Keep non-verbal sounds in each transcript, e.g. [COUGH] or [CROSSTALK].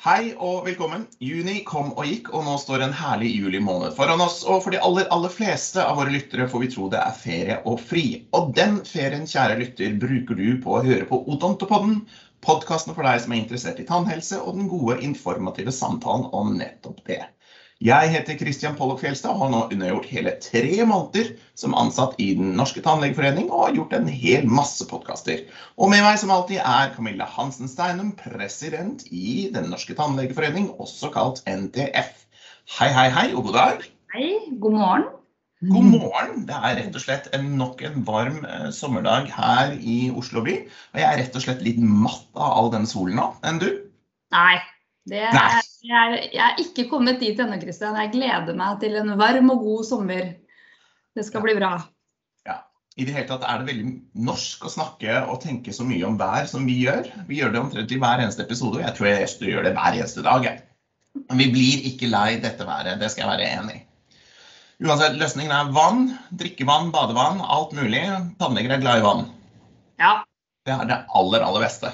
Hei og velkommen. Juni kom og gikk, og nå står en herlig juli måned foran oss. Og for de aller, aller fleste av våre lyttere får vi tro det er ferie og fri. Og den ferien, kjære lytter, bruker du på å høre på Odontopodden, podkasten for deg som er interessert i tannhelse, og den gode, informative samtalen om nettopp det. Jeg heter Christian Pollock Fjelstad og har nå undergjort hele tre måneder som ansatt i Den norske tannlegeforening og har gjort en hel masse podkaster. Og med meg som alltid er Camilla Hansen Steinum, president i Den norske tannlegeforening, også kalt NTF. Hei, hei, hei og god dag. Hei, god morgen. God morgen. Det er rett og slett en, nok en varm eh, sommerdag her i Oslo by. Og jeg er rett og slett litt matt av all den solen nå. Enn du? Nei, er, jeg, jeg er ikke kommet dit ennå, Kristian. Jeg gleder meg til en varm og god sommer. Det skal bli bra. Ja. I det hele tatt er det veldig norsk å snakke og tenke så mye om vær som vi gjør. Vi gjør det omtrent i hver eneste episode, og jeg tror jeg gjør det hver eneste dag. Men vi blir ikke lei dette været, det skal jeg være enig i. Uansett, løsningen er vann, drikkevann, badevann, alt mulig. Tannleger er glad i vann. Ja. Det er det aller, aller beste.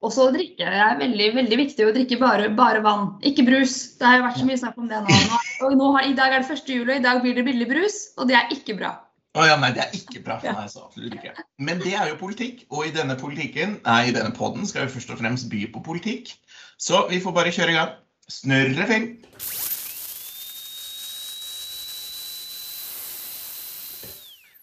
Og så drikke. Det er veldig, veldig viktig å drikke bare, bare, vann, ikke brus. Det har jo vært så mye snakk om det nå. Og nå har, I dag er det første juli, og i dag blir det billig brus, og det er ikke bra. Å ja, nei, det er ikke bra. for meg. så absolutt ikke. Men det er jo politikk, og i denne politikken, nei, i denne poden skal vi først og fremst by på politikk. Så vi får bare kjøre i gang. Snørre film.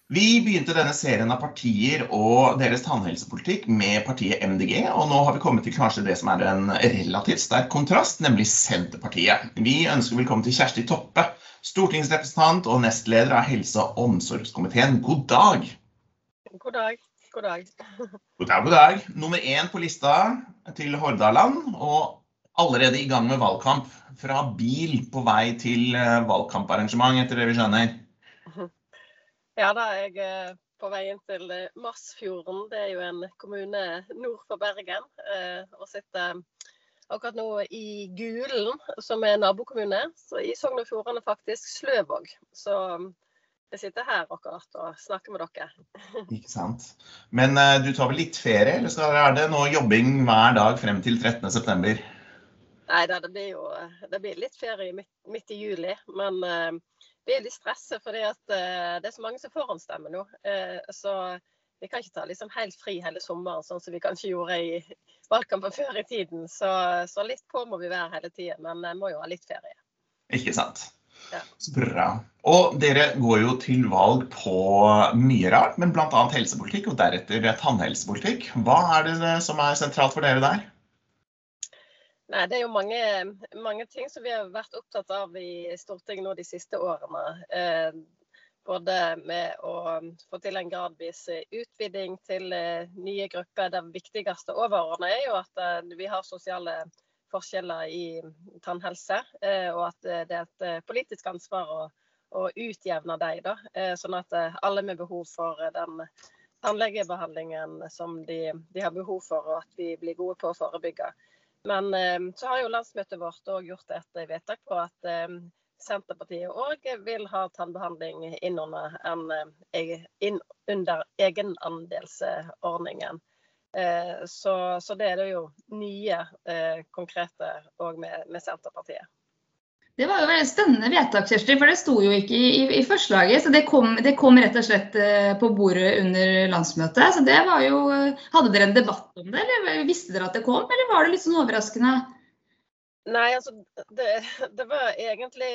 Vi begynte denne serien av partier og deres tannhelsepolitikk med partiet MDG, og nå har vi kommet til kanskje det som er en relativt sterk kontrast, nemlig Senterpartiet. Vi ønsker velkommen til Kjersti Toppe, stortingsrepresentant og nestleder av helse- og omsorgskomiteen. God dag. God dag. God dag. God dag, god dag. Nummer én på lista til Hordaland, og allerede i gang med valgkamp. Fra bil på vei til eh, valgkamparrangement, etter det vi skjønner. Ja da, jeg er på vei inn til eh, Masfjorden. Det er jo en kommune nord for Bergen. Eh, og sitter akkurat nå i Gulen, som er nabokommune. Så i Sogn og Fjordane faktisk Sløvåg. Så um, jeg sitter her akkurat og snakker med dere. [LAUGHS] Ikke sant. Men uh, du tar vel litt ferie, eller skal, er det nå jobbing hver dag frem til 13.9? Nei da, det blir jo det blir litt ferie midt, midt i juli. Men uh, vi er litt stresset fordi at uh, det er så mange som forhåndsstemmer nå. Uh, så vi kan ikke ta liksom helt fri hele sommeren, sånn som vi kanskje gjorde i valgkampen [LAUGHS] før i tiden. Så, så litt på må vi være hele tiden, men vi må jo ha litt ferie. Ikke sant. Ja. Så bra. Og dere går jo til valg på mye rart, men bl.a. helsepolitikk og deretter tannhelsepolitikk. Hva er det som er sentralt for dere der? Nei, Det er jo mange, mange, ting som vi har vært opptatt av i Stortinget nå de siste årene. Eh, både med å få til en gradvis utviding til eh, nye grupper. Det viktigste overordnet er jo at eh, vi har sosiale forskjeller i tannhelse. Eh, og at det er et eh, politisk ansvar å, å utjevne dem. Da, eh, sånn at alle med behov for den tannlegebehandlingen som de, de har behov for, og at vi blir gode på å forebygge. Men eh, så har jo landsmøtet vårt òg gjort et vedtak på at eh, Senterpartiet òg vil ha tannbehandling inn under, en, eh, inn under egenandelsordningen. Så, så, det er det jo nye konkrete òg med, med Senterpartiet. Det var jo veldig spennende vedtak, Kjersti, for det sto jo ikke i, i, i forslaget. Så det kom, det kom, rett og slett eh, på bordet under landsmøtet. Så det var jo Hadde dere en debatt om det, eller visste dere at det kom, eller var det litt sånn overraskende? Nei, altså det, det var egentlig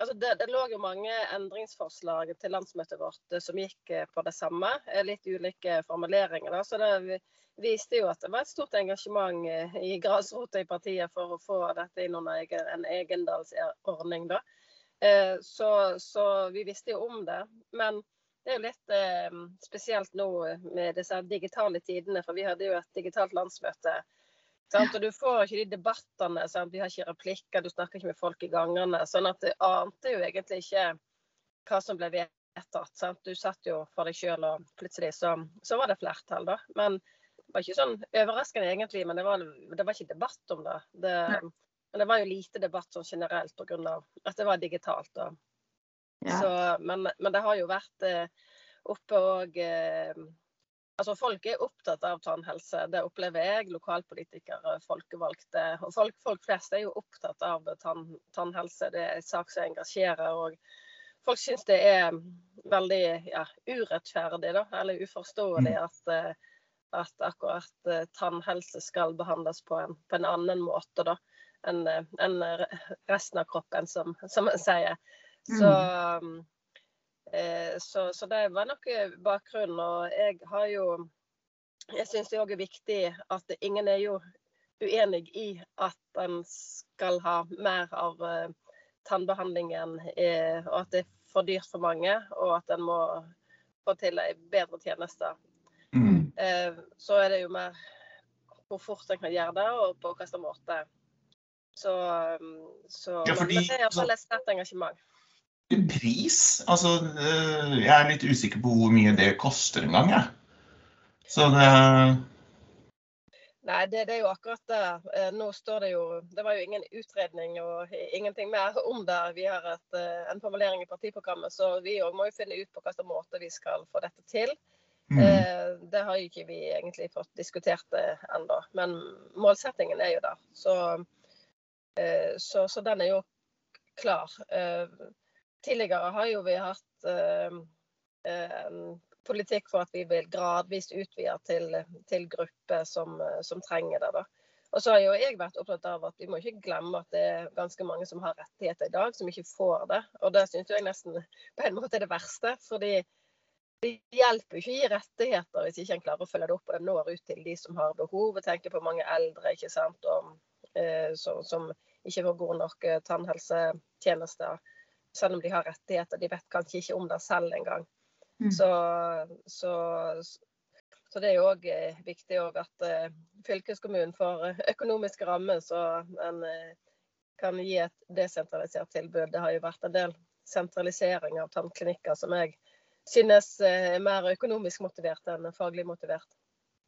altså det, det, lå jo mange endringsforslag til landsmøtet vårt eh, som gikk eh, på det samme. Litt ulike formuleringer. Da. Så det, viste jo at det var et stort engasjement eh, i grasrota i partiet for å få dette inn under en egendalsordning. Da. Eh, så, så, vi visste jo om det. Men det er jo litt eh, spesielt nå med disse digitale tidene, for vi hadde jo et digitalt landsmøte. Sant? Og du får ikke de debattene. Sant? Vi har ikke replikker, du snakker ikke med folk i gangene. Sånn at du ante jo egentlig ikke hva som ble vedtatt. Sant? Du satt jo for deg sjøl, og plutselig så, så, var det flertall, da. Men det var ikke sånn overraskende egentlig, men det var, det var ikke debatt om det. det men det var jo lite debatt sånn generelt pga. at det var digitalt. Ja. Så, men, men, det har jo vært eh, oppe òg Altså, Folk er opptatt av tannhelse. Det opplever jeg. Lokalpolitikere, folkevalgte. og Folk, folk flest er jo opptatt av tann, tannhelse. Det er en sak som engasjerer. og Folk syns det er veldig ja, urettferdig da, eller uforståelig mm. at, eh, at akkurat eh, tannhelse skal behandles på en, på en annen måte da, enn en resten av kroppen, som, som en sier. Så mm. Eh, så, så, det var nok eh, bakgrunnen. Og jeg har jo Jeg syns det òg er viktig at ingen er jo uenig i at en skal ha mer av uh, tannbehandlingen, eh, og at det er for dyrt for mange, og at en må få til ei bedre tjeneste. Mm. Eh, så er det jo mer hvor fort en kan gjøre det, og på hvilken måte. Så, så ja, fordi, men det er iallfall et sterkt engasjement pris Altså, eh, jeg er litt usikker på hvor mye det koster en gang, jeg. Så det Nei, det, det, er jo akkurat det. Eh, nå står det jo Det var jo ingen utredning og ingenting mer om det. Vi har et, eh, en formulering i partiprogrammet, så vi òg må jo finne ut på hvilken måte vi skal få dette til. Mm. Det har jo ikke vi egentlig fått diskutert ennå, men målsettingen er jo der. Så, så, så den er jo klar. Tidligere har jo vi hatt eh, eh, politikk for at vi vil gradvis utvide til, til grupper som, som, trenger det. Da. Og så har jo jeg vært opptatt av at vi må ikke glemme at det er ganske mange som har rettigheter i dag, som ikke får det. Og det syns jeg nesten på en måte er det verste. fordi det hjelper ikke å gi rettigheter hvis ikke en klarer å følge det opp og når ut til de som har behov. Jeg tenker på mange eldre ikke sant, og, eh, som, som, ikke får gode nok eh, tannhelsetjenester selv om de har rettigheter. De vet kanskje ikke om det selv engang. Mm. Så, så, så, det er jo òg eh, viktig at uh, fylkeskommunen får økonomiske rammer, så en kan gi et desentralisert tilbud. Det har jo vært en del sentralisering av tannklinikker som jeg synes er mer økonomisk motivert enn faglig motivert.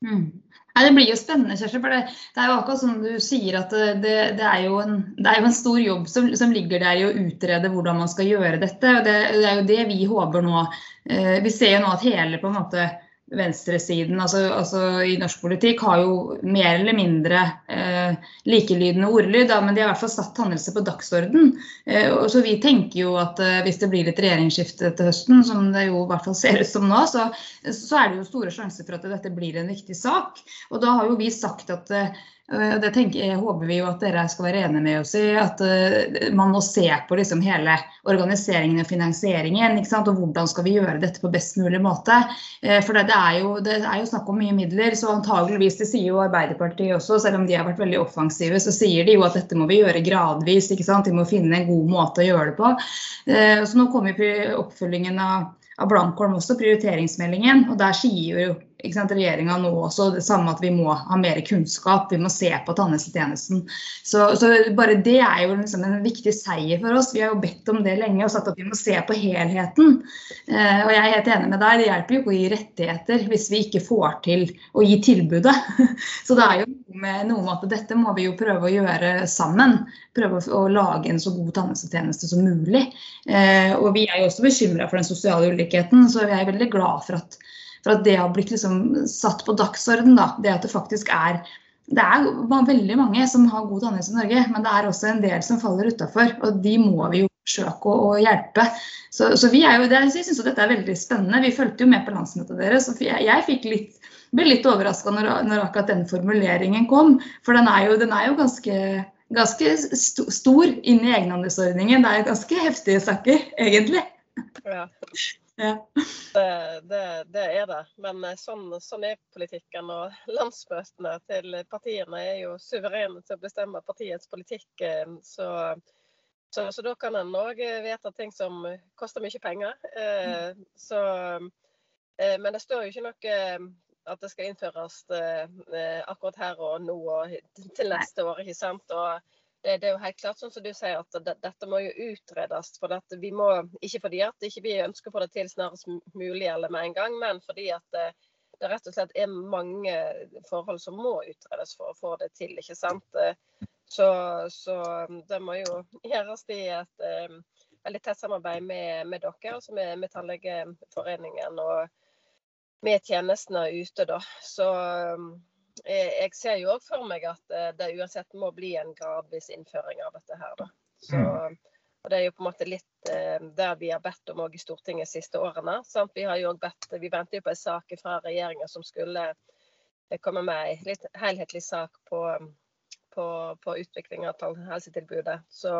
Mm. Nei, det blir jo spennende, Kjersti. For det, det, er jo akkurat som du sier at det, det, er, jo en, er jo en stor jobb som, som, ligger der i å utrede hvordan man skal gjøre dette. og det er jo det vi håper nå. Eh, vi ser jo nå at hele på en måte venstresiden altså, altså, i norsk politikk har jo mer eller mindre eh, likelydende ordlyd, da, men de har i hvert fall satt tannhelse på dagsorden. Eh, og så Vi tenker jo at eh, hvis det blir et regjeringsskifte til høsten, som det jo i hvert fall ser ut som nå, så, så er det jo store sjanser for at dette blir en viktig sak. Og da har jo vi sagt at Eh, det tenker, håper vi jo at dere skal være enige med oss i. At uh, man må se på liksom hele organiseringen og finansieringen. Og hvordan skal vi gjøre dette på best mulig måte. Uh, for det, er jo, det, er jo, snakk om mye midler. Så antageligvis, det sier jo Arbeiderpartiet også, selv om de har vært veldig offensive, så sier de jo at dette må vi gjøre gradvis. Vi må finne en god måte å gjøre det på. Så nå kommer oppfølgingen av av Blankholm også, prioriteringsmeldingen. og Der sier jo regjeringa nå også det samme at vi må ha mer kunnskap, vi må se på tannhelsetjenesten. Så, så, bare det er jo liksom en viktig seier for oss. Vi har jo bedt om det lenge og sagt at vi må se på helheten. Eh, og jeg er helt enig med deg, det hjelper jo ikke å gi rettigheter hvis vi ikke får til å gi tilbudet. [LAUGHS] Så det er jo med noe med at dette må vi jo prøve å gjøre sammen. Prøve å, lage en så god tannhelsetjeneste som mulig. Eh, og vi er jo også bekymra for den sosiale ulikheten, så vi er veldig glad for at for at det har blitt liksom satt på dagsorden. Da. Det at det faktisk er det er veldig mange som har god tannhelse i Norge, men det er også en del som faller utafor. Og de må vi jo forsøke å, å hjelpe. Så, så, vi er jo, det, jeg syns dette er veldig spennende. Vi fulgte jo med på landsmøtet deres. og Jeg, jeg litt, ble litt overraska når, når, akkurat den formuleringen kom. For den er jo, den er jo ganske, ganske stor inn i egenandelsordningen. Det er ganske heftige saker, egentlig. Ja. Ja. Det, det, det, er det. Men eh, sånn, sånn, er politikken. Og landsmøtene til partiene er jo suverene til å bestemme partiets politikk. Eh, så, så, så da kan en òg vedta ting som koster mye penger. Eh, mm. Så, men det står jo ikke noe at det skal innføres akkurat her og nå og til neste år. ikke sant? Og det, det, er jo helt klart sånn som du sier at det, dette må jo utredes. for dette, vi må, Ikke fordi at ikke vi ønsker å få det til snarest mulig eller med en gang, men fordi at det, det rett og slett er mange forhold som må utredes for å få det til. ikke sant? Så, så det må jo [LAUGHS] gjøres i et veldig tett samarbeid med, med dere, altså med, med Tannlegeforeningen. og med tjenestene ute, da. Så jeg ser jo òg for meg at det uansett må bli en gradvis innføring av dette her, da. Så, mm. og Det er jo på en måte litt eh, der vi har bedt om òg i Stortinget de siste årene. Sant? Vi har jo bedt, vi venter jo på en sak fra regjeringa som skulle eh, komme med en litt helhetlig sak på, på, på utvikling av tannhelsetilbudet. Så,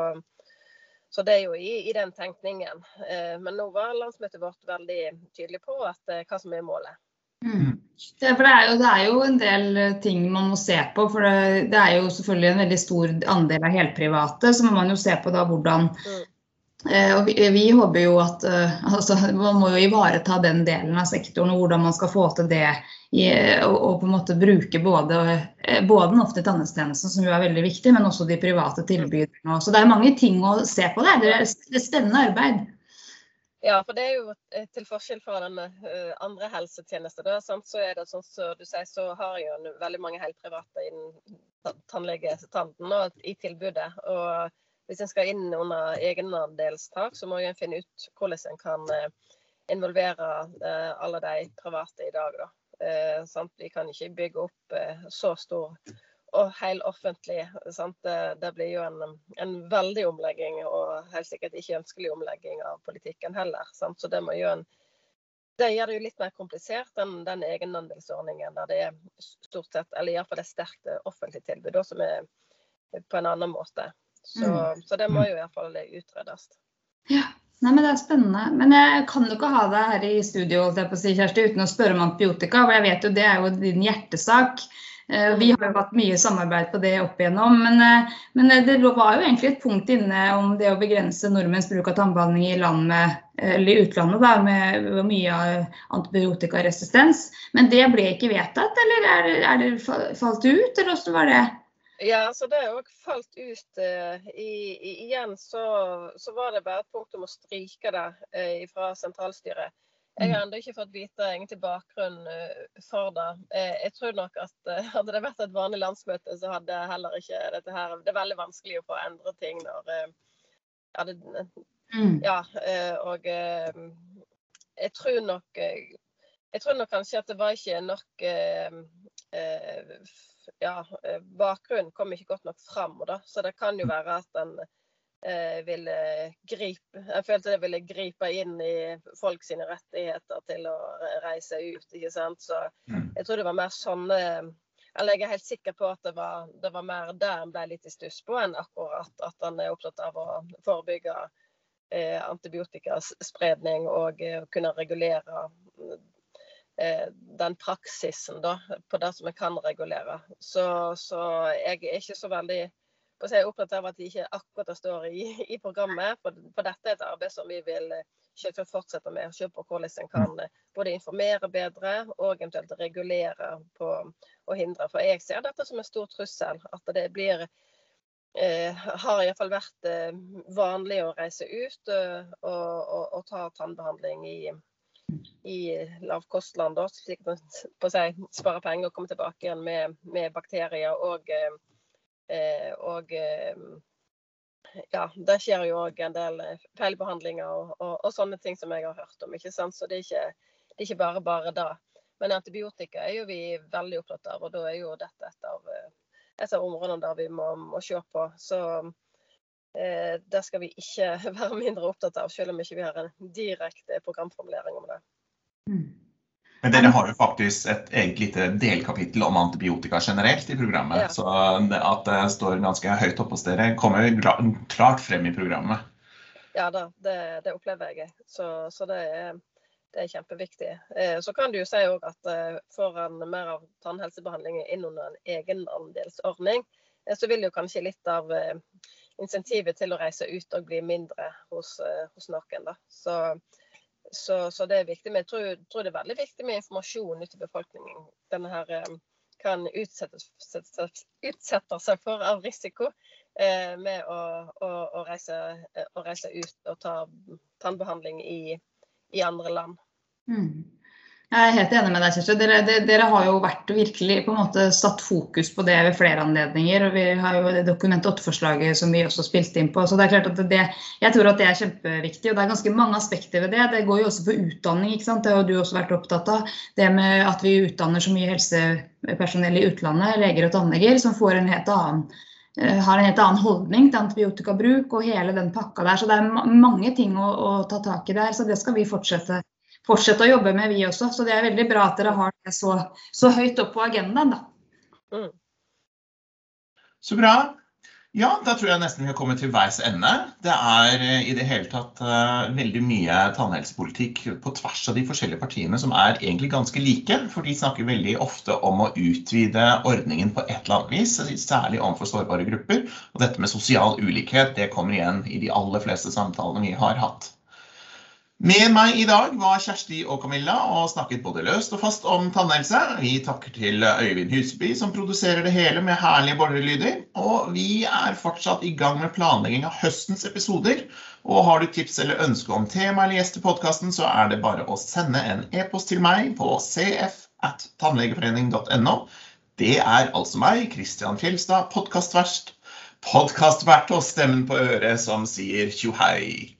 så det er jo i, i den tenkningen. Eh, men nå var landsmøtet vårt veldig tydelig på at, eh, hva som er målet. Mm. For det er, jo, det er, jo, en del eh, ting man må se på. For det, det, er jo selvfølgelig en veldig stor andel av helprivate. Så må man jo se på da hvordan mm. eh, og vi, vi, håper jo at eh, altså, Man må jo ivareta den delen av sektoren og hvordan man skal få til det. I, og, og, på en måte bruke både, eh, både den offentlige tannhelsetjenesten, som jo er veldig viktig, men også de private tilbyderne. Så det er mange ting å se på der. Det er et spennende arbeid. Ja, for det er jo eh, til forskjell fra den uh, andre helsetjenesten. Da, så er det sånn som så du sier, så har jo veldig mange helprivate innen tannlegetanden i tilbudet. Og hvis en skal inn under egenandelstak, så må en finne ut hvordan en kan uh, involvere uh, alle de private i dag. Da. Vi kan ikke bygge opp så stor og helt offentlig. Det, det, blir jo en, en, veldig omlegging, og helt sikkert ikke ønskelig omlegging av politikken heller. Sant? Så det en det gjør det jo litt mer komplisert enn den egenandelsordningen der det er stort sett, eller iallfall et sterkt offentlig tilbud, som er på en annen måte. Så, mm. så det må jo iallfall utredes. Ja. Nei, men Det er spennende. Men jeg kan jo ikke ha deg her i studio holdt jeg på å si, Kjersti, uten å spørre om antibiotika. for jeg vet jo Det er jo din hjertesak. Eh, vi har jo hatt mye samarbeid på det opp igjennom, men, eh, men, eh, det var jo egentlig et punkt inne om det å begrense nordmenns bruk av tannbehandling i, landet, i utlandet da, med mye antibiotikaresistens. Men det ble ikke vedtatt, eller er det, er det falt ut, eller hvordan var det? Ja, så det er òg falt ut. I, i, igjen så, så, var det bare et punkt om å stryke det fra sentralstyret. Jeg har mm. ennå ikke fått vite egentlig bakgrunnen eh, for det. Eh, jeg tror nok at eh, hadde det vært et vanlig landsmøte, så hadde heller ikke dette her Det er veldig vanskelig å få endre ting når ja, det, mm. ja og jeg tror nok Jeg tror nok kanskje at det var ikke nok Ja, bakgrunnen kom ikke godt nok fram. Da. Så det kan jo være at den ville gripe Jeg følte det ville gripe inn i folk sine rettigheter til å reise ut. ikke sant? Så mm. jeg tror det var mer sånne Eller jeg er helt sikker på at det var, det var mer der en ble litt i stuss på, enn akkurat at han er opptatt av å forebygge eh, antibiotikaspredning og eh, kunne regulere eh, den praksisen da, på det som vi kan regulere. Så, så jeg er ikke så veldig og så er jeg opptatt av at de ikke akkurat står i, i programmet. For, for, dette er et arbeid som vi vil eh, fortsette med. å Se på hvordan en kan eh, både informere bedre og eventuelt regulere på og hindre. For jeg ser dette som en stor trussel. At det blir eh, har iallfall vært eh, vanlig å reise ut eh, og, og, og, ta tannbehandling i, i lavkostland, slik at man sparer penger og kommer tilbake igjen med, med bakterier og Eh, og eh, ja, det skjer jo òg en del eh, feilbehandlinger og, og, og, sånne ting som jeg har hørt om. ikke sant? Så det er ikke, det er ikke bare bare det. Men antibiotika er jo vi veldig opptatt av, og da er jo dette et av, et av områdene der vi må, må se på. Så eh, det skal vi ikke [LAUGHS] være mindre opptatt av, selv om ikke vi har en direkte programformulering om det. Mm. Men dere har jo faktisk et eget lite delkapittel om antibiotika generelt i programmet. Ja. Så at det står ganske høyt oppe hos dere, kommer klart frem i programmet. Ja da, det, det opplever jeg. Så, så det, er, det, er, kjempeviktig. Eh, så kan du jo si òg at eh, får en mer av tannhelsebehandling inn under en egenandelsordning, eh, så vil jo kanskje litt av insentivet til å reise ut og bli mindre hos, hos noen. Da. Så så, så, det er viktig. Men jeg tror, tror, det er veldig viktig med informasjon ut til befolkningen. Denne her eh, kan utsette, seg for av risiko eh, med å, å, å, reise, eh, å, reise, ut og ta tannbehandling i, i andre land. Mm. Jeg er helt enig med deg, Kjersti. Dere, dere, dere, har jo vært virkelig på en måte satt fokus på det ved flere anledninger. og Vi har jo det Dokument 8-forslaget som vi også spilte inn på. så det er klart at det, Jeg tror at det er kjempeviktig. og Det er ganske mange aspekter ved det. Det går jo også på utdanning. ikke sant? Det har du også vært opptatt av. Det med at vi utdanner så mye helsepersonell i utlandet, leger og tannleger, som får en helt annen eh, har en helt annen holdning til antibiotikabruk og hele den pakka der. Så det er mange ting å, å ta tak i der. Så det skal vi fortsette fortsette å jobbe med, vi også. Så det er veldig bra at dere har det så, så høyt opp på agendaen, da. Mm. Så bra. Ja, da tror jeg nesten vi har kommet til veis ende. Det er eh, i det hele tatt uh, veldig mye tannhelsepolitikk på tvers av de forskjellige partiene som er egentlig ganske like. For de snakker veldig ofte om å utvide ordningen på et eller annet vis, særlig overfor sårbare grupper. Og dette med sosial ulikhet det kommer igjen i de aller fleste samtalene vi har hatt. Med meg i dag var Kjersti og Camilla og snakket både løst og fast om tannhelse. Vi takker til Øyvind Huseby som produserer det hele med herlige borgerlyder. Og vi er fortsatt i gang med planlegging av høstens episoder. Og har du tips eller ønske om tema eller gjest til podkasten, så er det bare å sende en e-post til meg på cf.tannlegeforening.no. Det er altså meg, Christian Fjelstad, podkastverst. Podkastvert og stemmen på øret som sier tjohei.